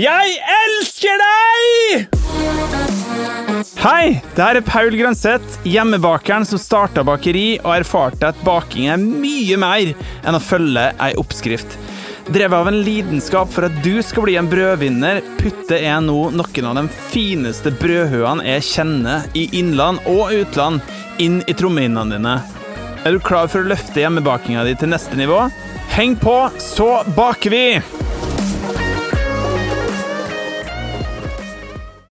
Jeg elsker deg! Hei, det her er Paul Grønseth, hjemmebakeren som starta bakeri og erfarte at baking er mye mer enn å følge ei oppskrift. Drevet av en lidenskap for at du skal bli en brødvinner, putter jeg nå noen av de fineste brødhøene jeg kjenner i innland og utland, inn i trommehinnene dine. Er du klar for å løfte hjemmebakinga di til neste nivå? Heng på, så baker vi!